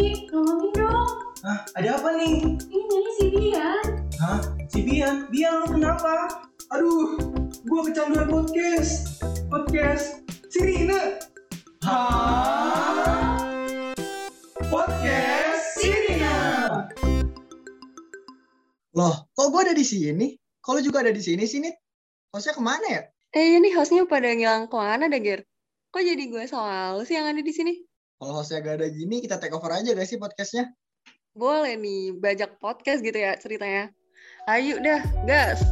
Ki, ngomongin dong. Hah, ada apa nih? Ini nyanyi si Bian. Hah, si Bian? Bian lu kenapa? Aduh, gua kecanduan podcast. Podcast si Rina. Hah? Podcast si Rina. Loh, kok gue ada di sini? Kalau juga ada di sini sini, hostnya ke mana ya? Eh ini hostnya pada ngilang ke mana Ger? Kok jadi gue soal sih yang ada di sini? Kalau hostnya gak ada gini, kita take over aja gak sih podcastnya? Boleh nih, bajak podcast gitu ya ceritanya. Ayo dah, gas.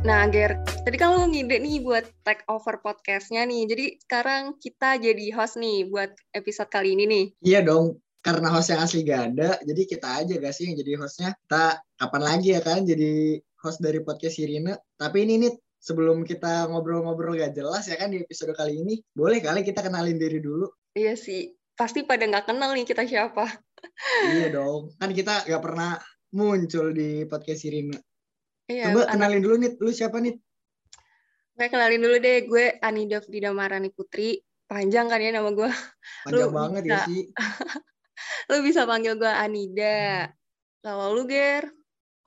Nah, Ger, tadi kan lu ngide nih buat take over podcastnya nih. Jadi sekarang kita jadi host nih buat episode kali ini nih. Iya dong, karena host yang asli gak ada, jadi kita aja gak sih yang jadi hostnya. Kita kapan lagi ya kan jadi host dari podcast Sirina. Tapi ini nih, sebelum kita ngobrol-ngobrol gak jelas ya kan di episode kali ini, boleh kali kita kenalin diri dulu. Iya sih, pasti pada nggak kenal nih kita siapa. iya dong, kan kita gak pernah muncul di podcast Sirina. Iya, Coba anak- kenalin dulu nih, lu siapa nih? Gue kenalin dulu deh, gue Anida Frida Marani Putri. Panjang kan ya nama gue. Panjang Lu banget ya bisa. sih. Lu bisa panggil gue Anida. Kalau lu, Ger?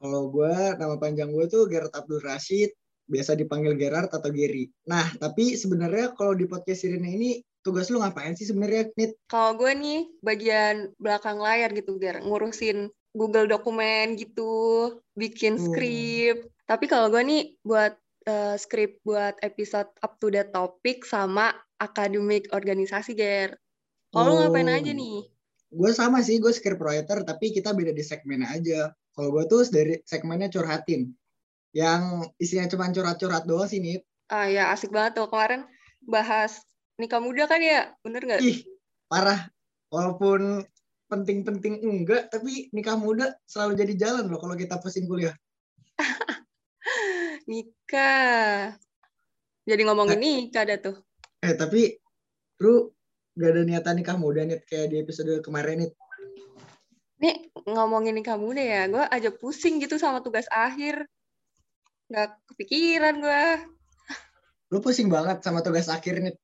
Kalau gue, nama panjang gue tuh Gerard Abdul Rashid, biasa dipanggil Gerard atau Gary. Nah, tapi sebenarnya kalau di podcast Sirina ini, tugas lu ngapain sih sebenarnya, Nit? Kalau gue nih, bagian belakang layar gitu, Ger. Ngurusin Google dokumen gitu, bikin Hmm. skrip. Tapi kalau gue nih, buat eh, skrip buat episode up to date topik sama akademik organisasi, Ger. Kalau lu ngapain Oh. aja nih? Gue sama sih, gue script writer, tapi kita beda di segmen aja. Kalau gue tuh dari segmennya curhatin. Yang isinya cuma curhat-curhat doang sih, Nit. Ah ya, asik banget tuh. Kemarin bahas nikah muda kan ya? Bener nggak? Ih, parah. Walaupun penting-penting enggak, tapi nikah muda selalu jadi jalan loh kalau kita pusing kuliah. Nikah. Jadi ngomongin nikah ada tuh. Eh, tapi lu gak ada niatan nikah muda, Nit, kayak di episode kemarin, Nit. Nih ngomongin nikah muda ya, gue aja pusing gitu sama tugas akhir. Nggak kepikiran gue. Lu pusing banget sama tugas akhir, Nit.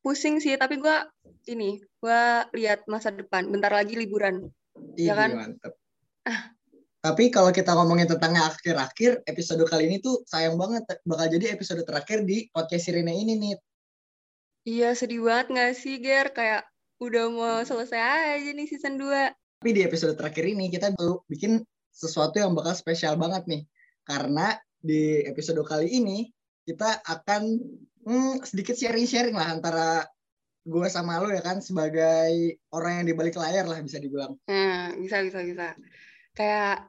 Pusing sih, tapi gue ini, gue lihat masa depan. Bentar lagi liburan. Iya Ya kan? mantep. Tapi kalau kita ngomongin tentang akhir-akhir, episode kali ini tuh sayang banget bakal jadi episode terakhir di podcast Sirene ini nih. Iya sedih banget nggak sih, Ger? Kayak udah mau selesai aja nih season 2. Tapi di episode terakhir ini kita bikin sesuatu yang bakal spesial banget nih. Karena di episode kali ini kita akan hmm, sedikit sharing-sharing lah antara gue sama lo ya kan sebagai orang yang di balik layar lah bisa dibilang. Nah, bisa, bisa, bisa. Kayak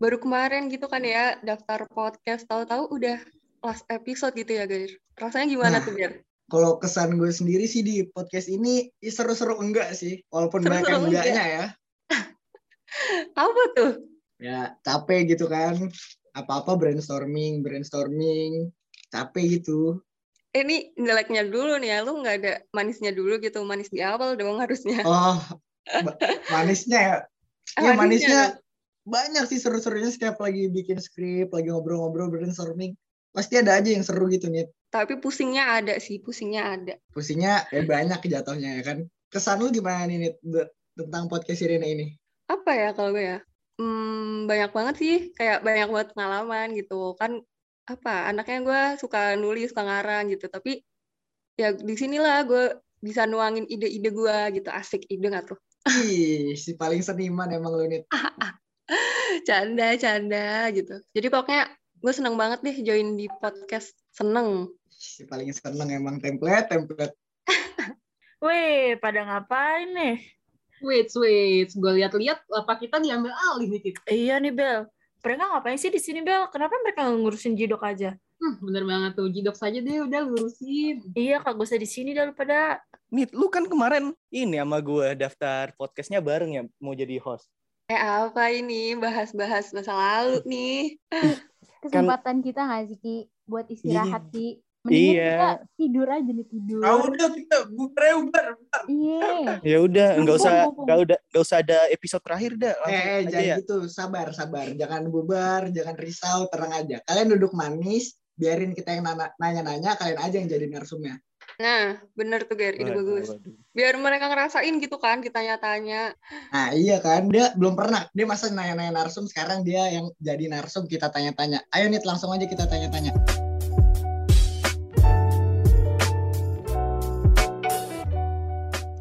baru kemarin gitu kan ya, daftar podcast, tahu-tahu udah last episode gitu ya, Ger. Rasanya gimana Nah. tuh, Ger? Kalau kesan gue sendiri sih di podcast ini seru-seru enggak sih, walaupun banyak yang Seru-seru enggak. enggaknya ya. Apa tuh? ya capek gitu kan apa-apa brainstorming brainstorming. Capek gitu. Eh, Ini jeleknya dulu nih ya, lu nggak ada manisnya dulu gitu, manis di awal dong harusnya. oh manisnya ya? Iya manisnya. manisnya banyak sih seru-serunya setiap lagi bikin skrip lagi ngobrol-ngobrol brainstorming. Pasti ada aja yang seru gitu nih Tapi pusingnya ada sih, pusingnya ada. pusingnya ya banyak jatuhnya ya kan. Kesan lu gimana nih Nit, tentang podcast Sirena ini? Apa ya kalau gue ya? Hmm, banyak banget sih, kayak banyak banget pengalaman gitu. Kan apa, anaknya gue suka nulis, suka ngarang gitu. Tapi ya di sinilah gue bisa nuangin ide-ide gue gitu. Asik ide nggak tuh? ih si paling seniman emang lu Nit Canda, canda gitu. Jadi pokoknya gue seneng banget deh join di podcast. Seneng. si paling seneng emang template template Weh, pada ngapain nih? Wait, wait. Gue lihat-lihat apa kita diambil alih nih, Kit. Iya nih, Bel. Mereka ngapain sih di sini, Bel? Kenapa mereka ngurusin Jidok aja? Hmm, bener banget tuh. Jidok saja deh udah lurusin. Iya, kagak usah di sini daripada Nit, lu kan kemarin ini sama gue daftar podcastnya bareng ya mau jadi host. Eh apa ini? Bahas-bahas masa lalu nih. kesempatan kita nggak sih Ki buat istirahat Ki mendingan Iya. kita tidur aja nih tidur Ah udah kita bubar ya bubar. bubar. iya Ya udah, nggak usah nggak udah nggak usah ada episode terakhir dah. Eh, eh jangan ya. gitu, sabar, sabar. Jangan bubar, jangan risau, tenang aja. Kalian duduk manis, biarin kita yang nanya-nanya, kalian aja yang jadi narsumnya. Nah, bener tuh Ger, ide Waduh, bagus. waduh. Biar mereka ngerasain gitu kan, ditanya-tanya. Nah iya kan, dia belum pernah. Dia masa nanya-nanya narsum, sekarang dia yang jadi narsum kita tanya-tanya. Ayo nih langsung aja kita tanya-tanya.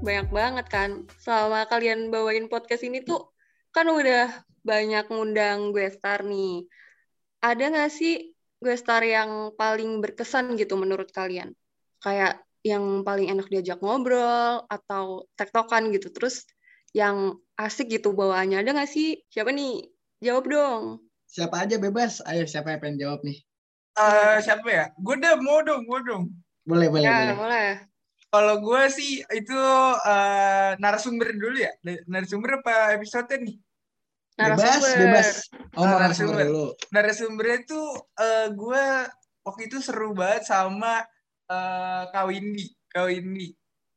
Banyak banget kan. Selama kalian bawain podcast ini tuh, kan udah banyak ngundang gue star nih. Ada nggak sih gue star yang paling berkesan gitu menurut kalian? Kayak yang paling enak diajak ngobrol atau tektokan gitu. Terus yang asik gitu bawaannya. Ada nggak sih? Siapa nih? Jawab dong. Siapa aja bebas. Ayo siapa yang pengen jawab nih? Eh, siapa ya? Gue udah mau dong, mau dong. Boleh, boleh, ya, boleh. boleh. Kalau gue sih itu eh, narasumber dulu ya. Narasumber apa episode nih? Bebas, Narasumber. bebas. Oh, mau Ah, narasumber narasumber. dulu. Narasumbernya tuh eh, gue waktu itu seru banget sama eh, Kak Windy. Kak Windy.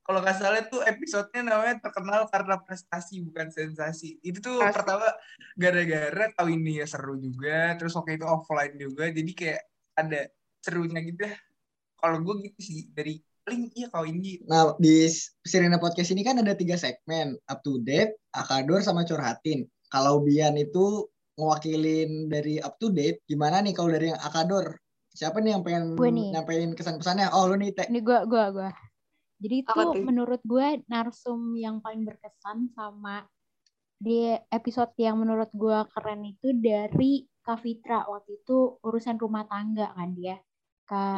Kalau nggak salah tuh episodenya namanya terkenal karena prestasi bukan sensasi. Itu tuh Asik. pertama gara-gara Kak Windy ya seru juga. Terus waktu itu offline juga. Jadi kayak ada serunya gitu ya. Kalau gue gitu sih dari link iya Kak Windy. Nah, di Sirena Podcast ini kan ada tiga segmen. Up to date, Akador, sama Curhatin. Kalau Bian itu ngewakilin dari up to date, gimana nih kalau dari yang Akador? Siapa nih yang pengen Gue nih. nyampein kesan-pesannya? Oh, lu nih, Teh. Ini gue gua gua. Jadi itu Apa menurut gue narsum yang paling berkesan sama di episode yang menurut gue keren itu dari Kak Fitra waktu itu urusan rumah tangga kan dia.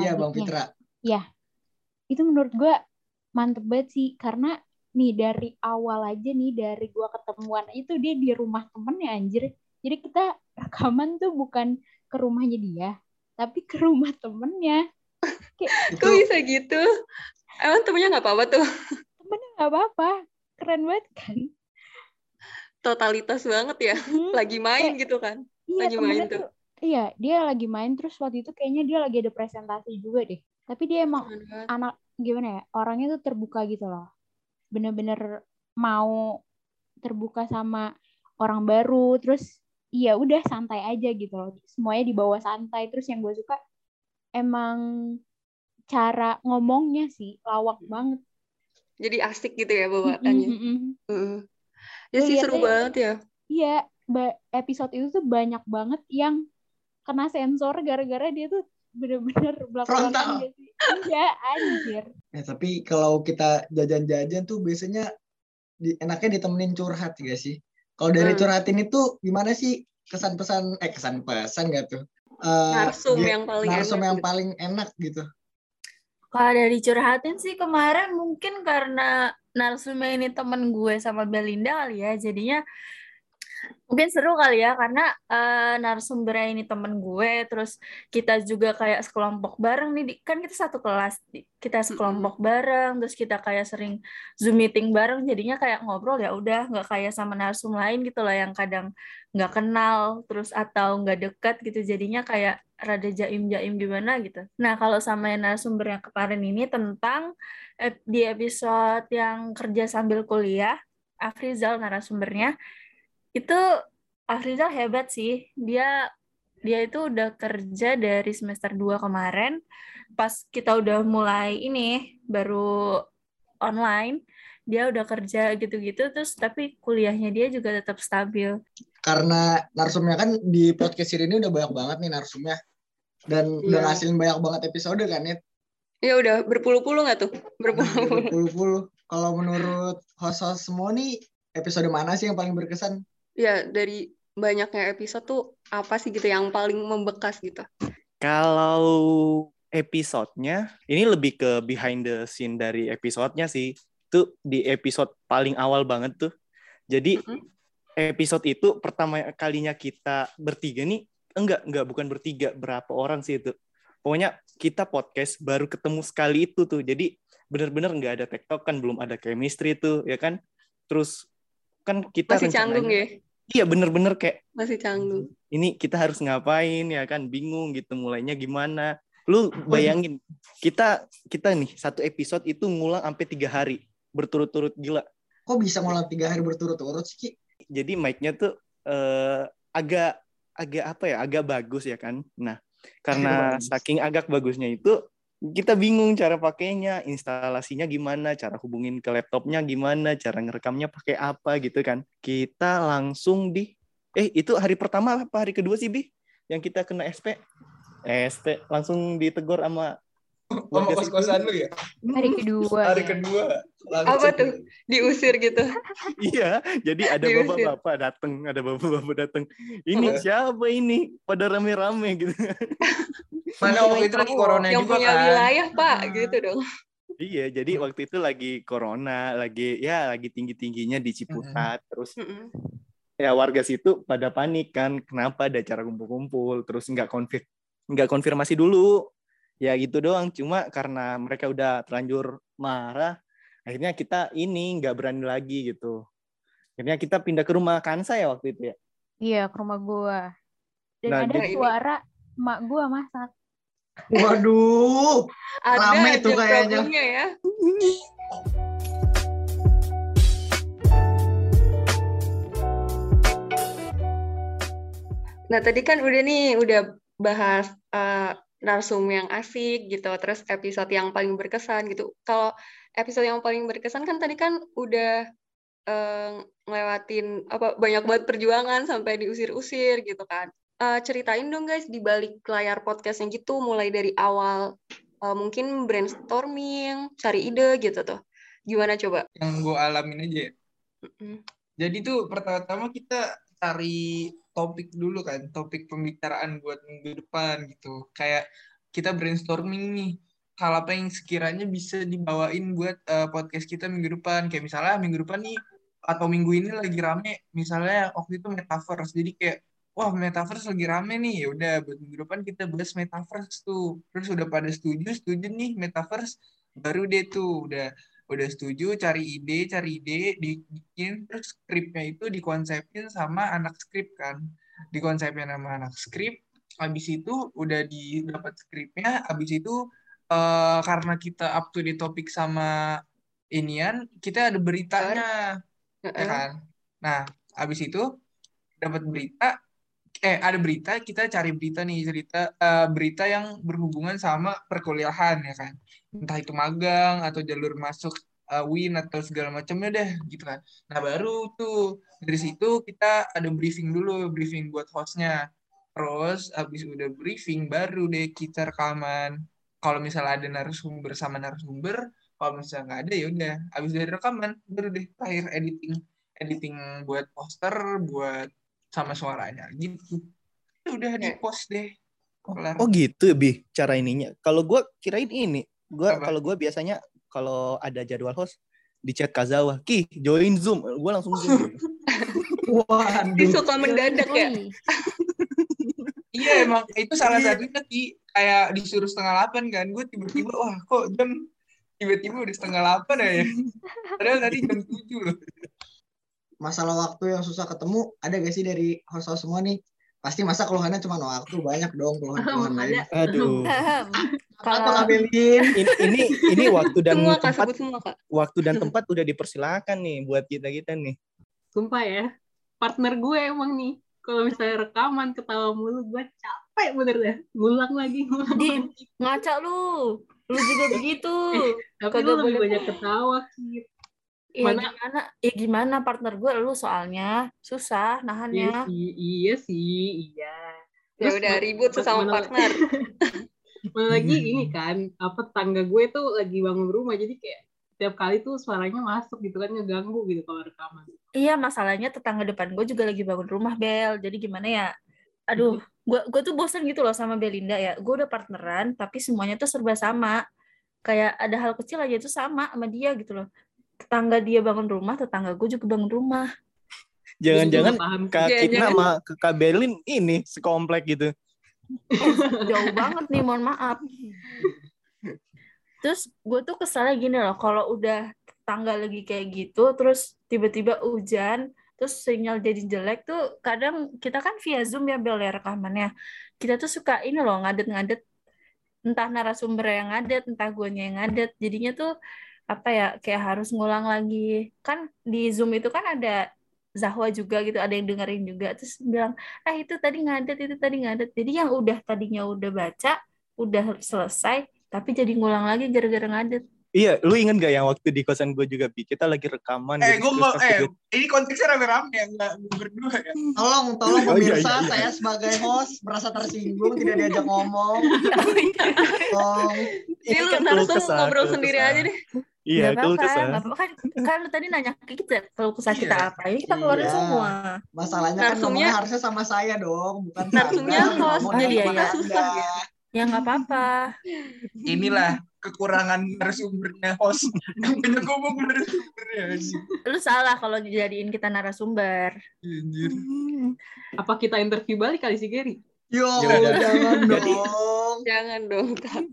Iya, Bang. Fitra. Itu menurut gue mantep banget sih karena nih dari awal aja nih dari gua ketemuan itu dia di rumah temennya anjir. Jadi kita rekaman tuh bukan ke rumahnya dia, tapi ke rumah temennya. Itu Kok bisa gitu? Emang temennya nggak apa-apa tuh? Temennya nggak apa-apa, keren banget kan? Totalitas banget ya. Hmm. Lagi main gitu kan. Iya, Lagi main tuh. tuh. Iya, dia lagi main terus waktu itu kayaknya dia lagi ada presentasi juga deh. Tapi dia emang anak gimana ya? Orangnya tuh terbuka gitu loh. Bener-bener mau terbuka sama orang baru, terus iya udah santai aja gitu loh. Semuanya dibawa santai. Terus yang gue suka emang cara ngomongnya sih lawak banget. Jadi asik gitu ya bawaannya. Mm-mm. Heeh. Ya Lu sih seru banget ya. Iya, episode itu tuh banyak banget yang kena sensor gara-gara dia tuh bener-bener Frontal. gitu sih. Iya, anjir. Ya, tapi kalau kita jajan-jajan tuh biasanya di, enaknya ditemenin curhat gak sih? Kalau dari Hmm. curhatin itu gimana sih kesan pesan eh kesan pesan gak tuh? Eh, Narsum dia- yang paling narsum enak yang gitu. paling enak gitu. Kalau dari curhatin sih kemarin mungkin karena narsumnya ini temen gue sama Belinda kali ya, jadinya mungkin seru kali ya karena eh, narasumbernya ini temen gue, terus kita juga kayak sekelompok bareng nih, kan kita satu kelas, kita sekelompok bareng, terus kita kayak sering zoom meeting bareng, jadinya kayak ngobrol ya udah nggak kayak sama narsum lain gitu lah yang kadang nggak kenal, terus atau nggak dekat gitu, jadinya kayak rada jaim-jaim gimana gitu. Nah, kalau sama yang narasumber yang kemarin ini tentang di episode yang kerja sambil kuliah, Afrizal narasumbernya, itu Afrizal hebat sih. Dia dia itu udah kerja dari semester 2 kemarin, pas kita udah mulai ini, baru online, dia udah kerja gitu-gitu, terus tapi kuliahnya dia juga tetap stabil. Karena narsumnya kan di podcast ini udah banyak banget nih narsumnya. Dan udah Iya. ngasilin banyak banget episode kan ya. Ya udah berpuluh-puluh nggak tuh? Berpuluh-puluh. Berpuluh-puluh. Kalau menurut host-host semua nih episode mana sih yang paling berkesan? Ya dari banyaknya episode tuh apa sih gitu yang paling membekas gitu? Kalau episodenya, ini lebih ke behind the scene dari episodenya sih. Itu di episode paling awal banget tuh. Jadi Mhm. episode itu pertama kalinya kita bertiga nih, enggak, enggak bukan bertiga, berapa orang sih itu. Pokoknya kita podcast baru ketemu sekali itu tuh. Jadi bener-bener nggak ada tektok kan, belum ada chemistry tuh, ya kan. Terus kan kita Masih canggung ya? Iya bener-bener kayak Masih canggung. ini kita harus ngapain ya kan bingung gitu mulainya gimana lu bayangin kita kita nih satu episode itu ngulang sampai tiga hari berturut-turut gila Kok bisa ngulang tiga hari berturut-turut sih? Ki? jadi mic-nya tuh eh, agak agak apa ya agak bagus ya kan nah karena saking agak bagusnya itu kita bingung cara pakainya, instalasinya gimana, cara hubungin ke laptopnya gimana, cara ngerekamnya pakai apa gitu kan. Kita langsung di eh itu hari pertama apa hari kedua sih Bi yang kita kena SP? SP langsung ditegur sama Sama kos-kosan lu ya? Hari kedua. Hari ya. kedua. Apa tuh? Diusir gitu. Iya, jadi ada bapak-bapak datang, ada bapak-bapak datang. Ini siapa ini? Pada rame-rame gitu. Mana waktu itu lagi corona Yang juga punya kan? wilayah, Pak, Hmm. gitu dong. Iya, jadi waktu itu lagi corona, lagi ya lagi tinggi-tingginya di Ciputat, terus Mm-mm. ya warga situ pada panik kan, kenapa ada acara kumpul-kumpul, terus nggak konfir nggak konfirmasi dulu, ya gitu doang. Cuma karena mereka udah terlanjur marah, akhirnya kita ini nggak berani lagi gitu. Akhirnya kita pindah ke rumah Kansa ya waktu itu ya. Iya, ke rumah gua. Dan Nah, ada jadi- suara emak gua masak. Waduh. Ada Rame tuh kayaknya. ya. Nah, tadi kan udah nih, udah bahas eh, narsum yang asik gitu, terus episode yang paling berkesan gitu. Kalau episode yang paling berkesan kan tadi kan udah eh, ngelewatin apa banyak banget perjuangan sampai diusir-usir gitu kan. Eh, ceritain dong guys di balik layar podcastnya gitu, mulai dari awal eh, mungkin brainstorming, cari ide gitu tuh. Gimana coba? Yang gue alamin aja ya. Mm-mm. Jadi tuh pertama-tama kita cari topik dulu kan, topik pembicaraan buat minggu depan gitu. Kayak kita brainstorming nih, hal apa yang sekiranya bisa dibawain buat eh, podcast kita minggu depan. Kayak misalnya minggu depan nih, atau minggu ini lagi rame, misalnya waktu itu metaverse. Jadi kayak, wah metaverse lagi rame nih, ya udah buat minggu depan kita bahas metaverse tuh. Terus udah pada setuju, setuju nih metaverse, baru deh tuh udah udah setuju cari ide cari ide dibikin. Terus skripnya itu dikonsepin sama anak skrip kan. Dikonsepin sama anak skrip habis itu udah didapat skripnya habis itu eh, karena kita up to the topik sama inian kita ada beritanya. Ya Heeh. kan? Nah habis itu dapat berita eh ada berita kita cari berita nih cerita eh, berita yang berhubungan sama perkuliahan ya kan? Entah itu magang atau jalur masuk eh, win atau segala macamnya deh gitu kan. Nah baru tuh dari situ kita ada briefing dulu briefing buat hostnya. Terus habis udah briefing baru deh kita rekaman. Kalau misalnya ada narasumber sama narasumber kalau misalnya nggak ada ya udah habis dari rekaman baru deh terakhir editing editing buat poster buat sama suaranya. Gitu. Udah di post deh. Kelar. Oh gitu, Bi, cara ininya. Kalau gua kirain ini, gua Apa? kalau gua biasanya kalau ada jadwal host di chat Kazawa, "Ki, join Zoom." Gua langsung Zoom. Waduh. Dia suka mendadak ya. Iya emang. Itu salah satunya ki. Kayak disuruh setengah delapan kan. Gue tiba-tiba wah kok jam? Tiba-tiba udah setengah delapan ya. Padahal tadi jam tujuh loh Masalah waktu yang susah ketemu ada gak sih dari host-host semua nih? Pasti masa keluhannya cuma waktu banyak dong keluhan-keluhan lain. Aduh. Belin? Ini ini ini waktu dan Semua kak, tempat semua kak. waktu dan tempat udah dipersilakan nih buat kita-kita nih. Sumpah ya, partner gue emang nih. Kalau misalnya rekaman ketawa mulu, gue capek bener dah. Ngulang lagi, ngulang Di- lagi. Ngaca lu. Lu juga begitu. Tapi kagak lu lebih boleh. banyak ketawa, Kit. Ya Mana- gimana? Ya gimana partner gue lu soalnya susah Iya nahannya. sih, iya sih, iya. Ya Terus udah ma- ribut ma- sesama mana- partner. Mana lagi ini kan, apa tetangga gue tuh lagi bangun rumah, jadi kayak tiap kali tuh suaranya masuk gitu kan, ngeganggu gitu kalau rekaman. Iya masalahnya tetangga depan gue juga lagi bangun rumah Bel. Jadi gimana ya? Aduh, gue gue tuh bosan gitu loh sama Belinda ya. Gue udah partneran tapi semuanya tuh serba sama. Kayak ada hal kecil aja tuh sama sama dia gitu loh. Tetangga dia bangun rumah, tetangga gue juga bangun rumah. Jangan-jangan. Kak Jangan-jangan- Kitna sama Kak Berlin ini sekomplek gitu. Jauh banget nih, mohon maaf. Terus gue tuh kesalnya gini loh, kalau udah tangga lagi kayak gitu, terus tiba-tiba hujan, terus sinyal jadi jelek tuh kadang kita kan via Zoom ya Bel ya rekamannya. Kita tuh suka ini loh ngadet-ngadet entah narasumber yang ngadet, entah guanya yang ngadet. Jadinya tuh apa ya kayak harus ngulang lagi. Kan di Zoom itu kan ada Zahwa juga gitu, ada yang dengerin juga. Terus bilang, ah itu tadi ngadet, itu tadi ngadet. Jadi yang udah tadinya udah baca, udah selesai, tapi jadi ngulang lagi gara-gara ngadet. Iya, lu inget gak yang waktu di kosan gue juga, Bi? Kita lagi rekaman. Eh, gue mau, eh, ini konteksnya rame-rame ya, nggak gue berdua ya. Tolong, tolong Oh, iya, pemirsa, iya, iya. saya sebagai host merasa tersinggung, tidak diajak ngomong. Tolong. Ini lu kan langsung ngobrol sendiri aja deh. Iya, Gak keluh apa-apa, kesah. gak apa-apa kan, kan lu tadi nanya ke kita kalau kesah kita Iya. apa, ini kita keluarin Iya. semua. Masalahnya kan Narsumnya- ngomongnya harusnya sama saya dong, bukan Narsumnya host. Oh, iya, iya. Susah ya. Ya nggak apa-apa. Inilah kekurangan narasumbernya host. Banyak ngomong narasumbernya. Lu salah kalau jadiin kita narasumber. Anjir. Apa kita interview balik kali si Gary? Yo, Jangan. jangan Jadi- dong. Jangan dong, Kak.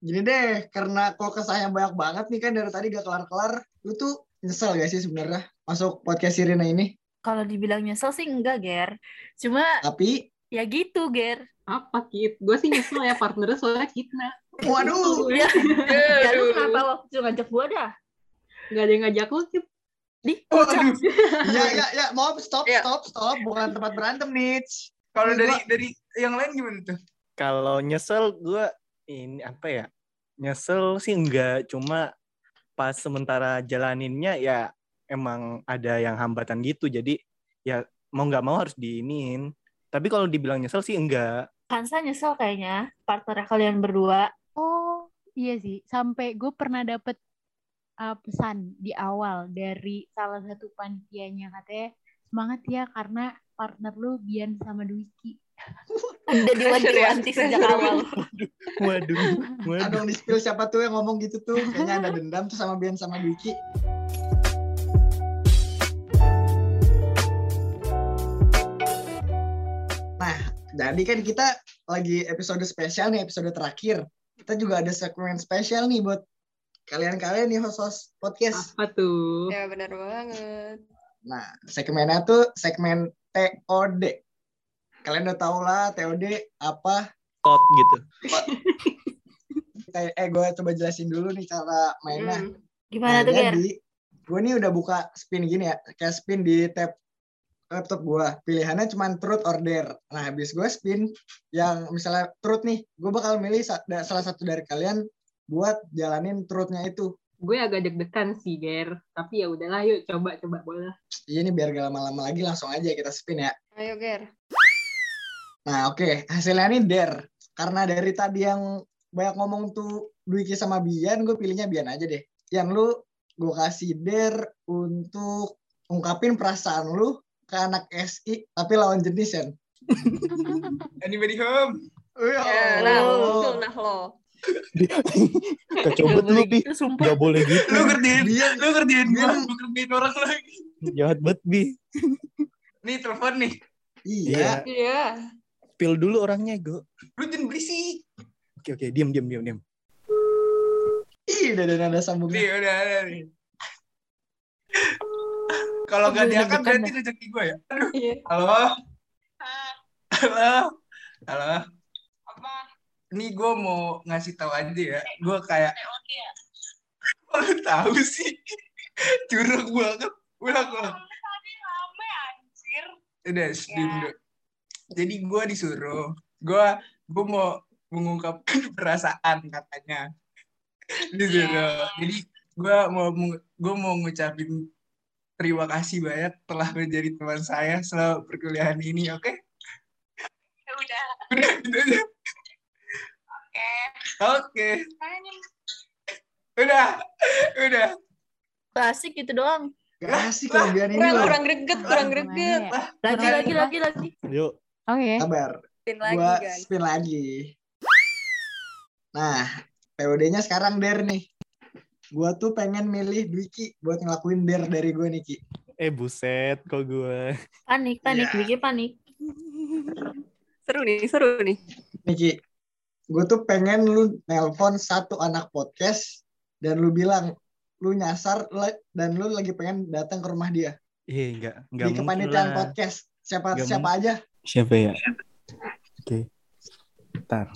Gini deh, karena kalau kesahnya banyak banget nih kan dari tadi gak kelar-kelar, lu tuh nyesel gak sih sebenarnya masuk podcast Sirina ini? Kalau dibilang nyesel sih enggak, Ger. Cuma Tapi, ya gitu, Ger. Apa Kit? Gue sih nyesel ya partnernya soalnya Kitna. waduh, Ya, ya lu kenapa waktu itu ngajak gua dah? Gak ada yang ngajak lu Kit. Di, Oh, aduh. ya ya ya, maaf stop Ya. stop stop, bukan tempat berantem nih. Kalau dari gua- dari yang lain gimana tuh? Kalau nyesel gue ini apa ya? Nyesel sih enggak, cuma pas sementara jalaninnya ya emang ada yang hambatan gitu. Jadi ya mau nggak mau harus diinin. Tapi kalau dibilang nyesel sih enggak. Kansa nyesel kayaknya partner kalian berdua. Oh, iya sih. Sampai gue pernah dapet uh, pesan di awal dari salah satu panitianya katanya semangat ya karena partner lu Bian sama Dwiki. Udah diwanti-wanti sejak awal. Waduh, waduh. Aduh, di spill siapa tuh yang ngomong gitu tuh? Kayaknya ada dendam tuh sama Bian sama Dwiki. Jadi kan kita lagi episode spesial nih, episode terakhir. Kita juga ada segmen spesial nih buat kalian-kalian nih host-host podcast. Apa tuh? Ya benar banget. Nah, segmennya tuh segmen TOD. Kalian udah tau lah TOD apa? Tot gitu. Kayak eh gue coba jelasin dulu nih cara mainnya. Hmm. Gimana Nah, tuh, Ger? gue nih udah buka spin gini ya, kayak spin di tab laptop gue. Pilihannya cuma truth or dare. Nah, habis gue spin yang misalnya truth nih, gue bakal milih salah satu dari kalian buat jalanin truthnya itu. Gue agak deg-degan sih, Ger. Tapi ya udahlah, yuk coba-coba boleh. Iya nih biar gak lama-lama lagi langsung aja kita spin ya. Ayo, Ger. Nah, oke, hasilnya nih dare. Karena dari tadi yang banyak ngomong tuh Dwiki sama Bian, gue pilihnya Bian aja deh. Yang lu gue kasih dare untuk ungkapin perasaan lu ke anak SI tapi lawan jenis ya. Anybody home? Ya, nah, lo, nah lo. Kacau banget lu, Bi. Gak boleh gitu. Lu ngertiin, Bian, lu ngertiin gue, gue ngertiin orang lagi. Jahat banget, Bi. Nih telepon nih, iya. Iya. Pil dulu orangnya, Go. lu jangan berisik. Oke, oke. Diam, diam, diam, diam. Ih, udah ada nada Nih sambungnya. udah ada nih. Kalau nggak diangkat berarti rezeki gue ya. Aduh, Iya. halo, halo, halo. Apa? Nih gue mau ngasih tahu aja ya. Gue kayak. Kok lu tahu sih? Curug banget. Ulang, ulang. Udah, sedih dulu. Jadi gue disuruh. Gue gue mau mengungkapkan perasaan katanya. Disuruh. Jadi gue mau gue mau ngucapin terima kasih banyak telah menjadi teman saya selama perkuliahan ini, oke? udah Udah, gitu aja. oke Oke. Udah, udah. Klasik gitu doang. Gak asik kalau Bian ini Kurang, loh. kurang greget, kurang greget. Lagi, lagi, lagi, lagi. Yuk. Oke. Sabar. Spin lagi, Gua guys. spin lagi. Nah, POD-nya sekarang Der nih. Gua tuh pengen milih Dwiki buat ngelakuin Der dari gue nih Ki. Eh, buset. Kok gue. Panik, panik, Iya. bikin panik. Seru nih, seru nih. Niki, gue tuh pengen lu nelpon satu anak podcast dan lu bilang lu nyasar dan lu lagi pengen datang ke rumah dia Eh, enggak. Enggak di kepanitiaan podcast. Siapa siapa aja? Siapa ya? Oke. Bentar.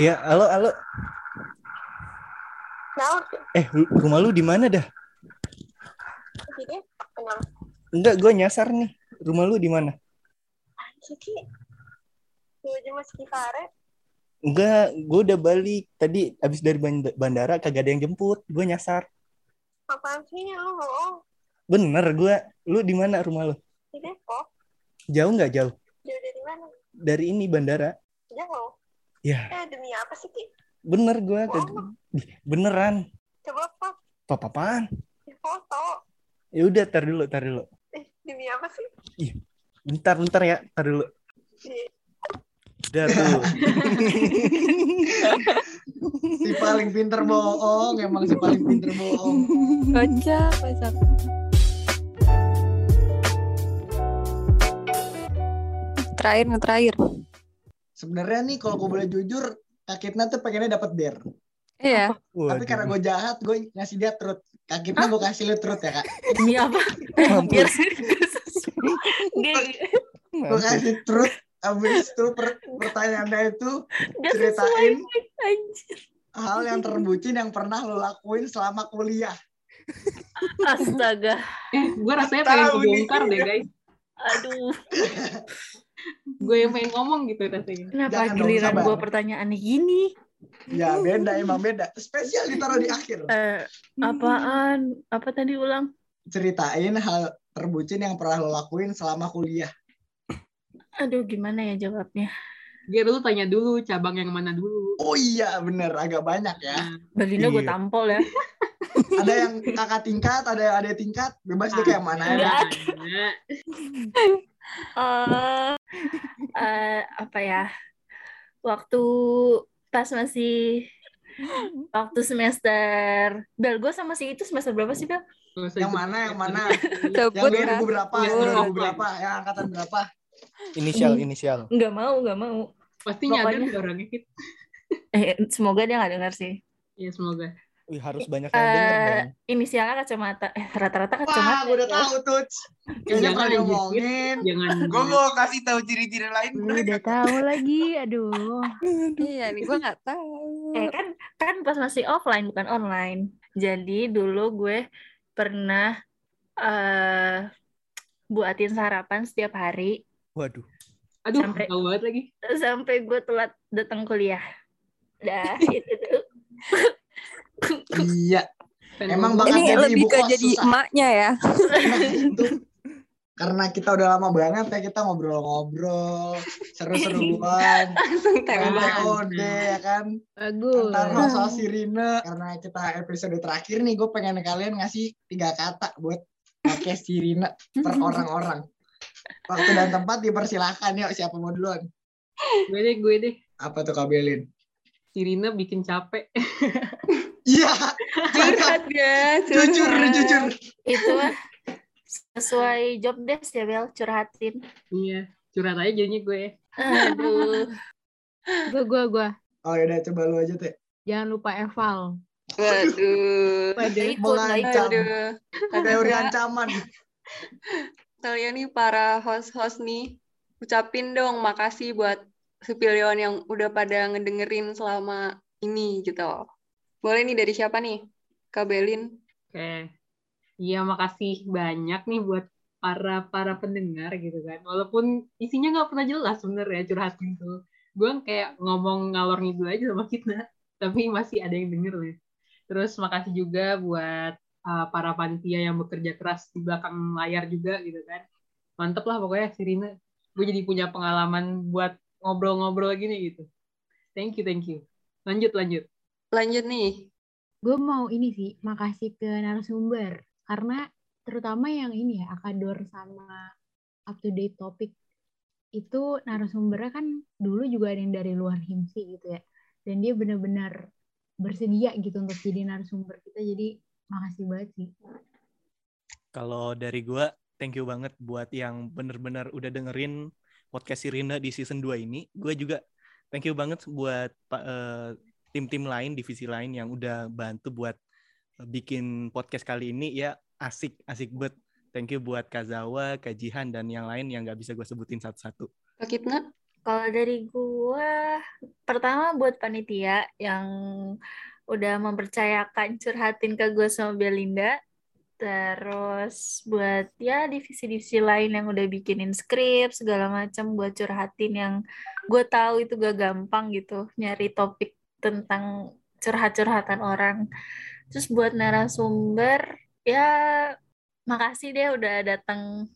Iya, halo, halo. Eh, lu- rumah lu di mana dah? Enggak, gue nyasar nih. Rumah lu di mana? Dua jam masih Kipare. Enggak, gue udah balik. Tadi abis dari band- bandara kagak ada yang jemput. Gue nyasar. Apaan sih lu bohong? Bener gue. Lu di mana rumah lu? Di Depok. Jauh nggak jauh? Jauh dari mana? Dari ini bandara. Ya, Eh demi apa sih Ki? bener gue. Bohong. Beneran. Coba apa? Apa-apaan? Di foto. Ya udah, tar dulu, tar dulu. Eh demi apa sih? Bentar, bentar ya, tar dulu. Udah tuh. Si paling pinter bohong, emang si paling pinter bohong. Kocak, kocak. Terakhir, terakhir. Sebenarnya nih kalau gue boleh jujur, Kak Kitna tuh pengennya dapat bear. Iya. Tapi karena gue jahat, gue ngasih dia truth. Kak Kitna gue kasih lu truth ya kak. Demi apa? Biar Gak, Gue kasih truth. Abis itu per- pertanyaannya itu ceritain Anjir. hal yang terbucin yang pernah lo lakuin selama kuliah. Astaga. Eh, gue rasanya pengen kebongkar deh guys. Aduh. Gue yang pengen ngomong gitu rasanya. Kenapa Jangan giliran gue pertanyaannya gini? Ya beda emang beda. Spesial ditaruh di akhir. Eh, apaan? Apa tadi ulang? Ceritain hal terbucin yang pernah lo lakuin selama kuliah. Aduh, gimana ya jawabnya? Gue dulu tanya dulu cabang yang mana dulu. Oh iya bener, agak banyak ya. Nah, Belinda gue Iya. tampol ya. Ada yang kakak tingkat, ada yang adik tingkat. Bebas deh kayak mana Enggak. ya. eh, apa ya? Waktu pas masih waktu semester Bel gue sama si itu semester berapa sih Bel? Yang mana, yang mana? Sebut Yang ya. 2000 berapa? Yang Iya. 2000 berapa? Yang angkatan berapa? Inisial, inisial. Nggak mau, nggak mau. Pasti nyadar Pokoknya- nggak orangnya gitu. Eh, semoga dia nggak dengar sih. Ya semoga. Wih, harus banyak yang denger Eh, dong. inisialnya kacamata. Eh, rata-rata Wah, kacamata. gue udah ya. tahu tuh. Kayaknya Jangan pernah anjir. diomongin. Jangan. Gue mau kasih tahu ciri-ciri lain boleh udah tahu lagi, aduh. Iya, nih gue nggak tahu. Eh kan kan pas masih offline bukan online. Jadi dulu gue pernah eh buatin sarapan setiap hari Waduh. Aduh, Sampai- tahu banget lagi. sampai gue telat datang kuliah. Dah itu tuh. Iya. Emang banget Ini jadi lebih ibu ke kos jadi susah. emaknya ya. Nah, itu karena kita udah lama banget ya kita ngobrol-ngobrol seru-seruan Langsung main tembak. Ya kan Bagus. tentang masalah sirine karena kita episode terakhir nih gue pengen kalian ngasih tiga kata buat pakai sirine per orang-orang waktu dan tempat dipersilahkan yuk siapa mau duluan Gue deh, gue deh. apa tuh kabelin Sirina bikin capek. Iya Curhat ya, jujur curhat. jujur Itu mah sesuai job desk ya Bel curhatin. Iya. Curhat aja jadinya gue. Aduh. Gue, gue, gue. oh yaudah coba lu aja teh Jangan lupa eval. Waduh. Pada ikut, mau nggak ikut. ngancam Aduh. teori ancaman Kalian nih para host-host nih, ucapin dong makasih buat Supilion yang udah pada ngedengerin selama ini gitu. Boleh nih dari siapa nih? Kabelin. Oke. Iya, makasih banyak nih buat para para pendengar gitu kan. Walaupun isinya nggak pernah jelas sebenarnya curhatin tuh. Gue kayak ngomong ngalor ngidul aja sama kita, tapi masih ada yang denger nih. Terus makasih juga buat uh, para panitia yang bekerja keras di belakang layar juga gitu kan. Mantep lah pokoknya Sirina. Gue jadi punya pengalaman buat ngobrol-ngobrol gini gitu. Thank you, thank you. Lanjut, lanjut. Lanjut nih. Gue mau ini sih, makasih ke narasumber. Karena terutama yang ini ya, Akador sama up to date topik. Itu narasumbernya kan dulu juga ada yang dari luar himsi gitu ya. Dan dia benar-benar bersedia gitu untuk jadi narasumber kita. Jadi makasih banget sih. Kalau dari gua, thank you banget buat yang bener-bener udah dengerin podcast Sirina di season 2 ini. Gue juga thank you banget buat eh, tim-tim lain, divisi lain yang udah bantu buat eh, bikin podcast kali ini ya asik, asik banget. Thank you buat Kazawa, Kajihan, dan yang lain yang nggak bisa gue sebutin satu-satu. Kak. Kalau dari gua, pertama buat panitia yang udah mempercayakan curhatin ke gue sama Belinda. Terus buat ya divisi-divisi lain yang udah bikinin skrip segala macam buat curhatin yang gue tahu itu gak gampang gitu nyari topik tentang curhat-curhatan orang. Terus buat narasumber ya makasih deh udah datang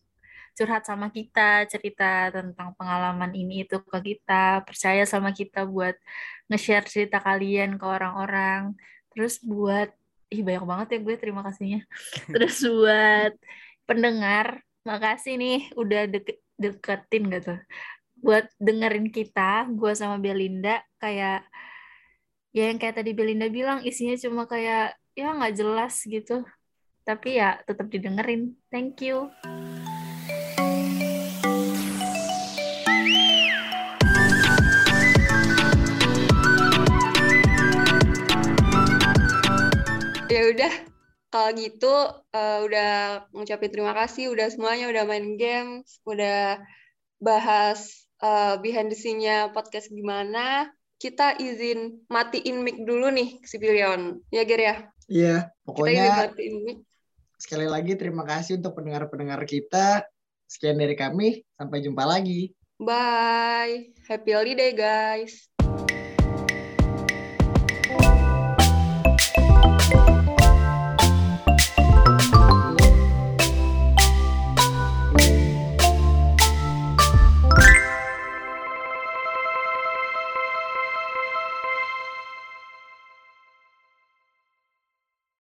curhat sama kita, cerita tentang pengalaman ini itu ke kita, percaya sama kita buat nge-share cerita kalian ke orang-orang. Terus buat ih banyak banget ya gue terima kasihnya. Terus buat pendengar, makasih nih udah deket, deketin gitu. Buat dengerin kita, gue sama Belinda kayak ya yang kayak tadi Belinda bilang isinya cuma kayak ya nggak jelas gitu. Tapi ya tetap didengerin. Thank you. Ya udah, kalau gitu eh, udah ngucapin terima kasih, udah semuanya udah main games, udah bahas eh, behind the scene-nya podcast gimana. Kita izin matiin mic dulu nih si Pilion. Ya Ger ya? Iya, Kita izin pokoknya matiin mic. sekali lagi terima kasih untuk pendengar-pendengar kita. Sekian dari kami, sampai jumpa lagi. Bye. Happy holiday guys.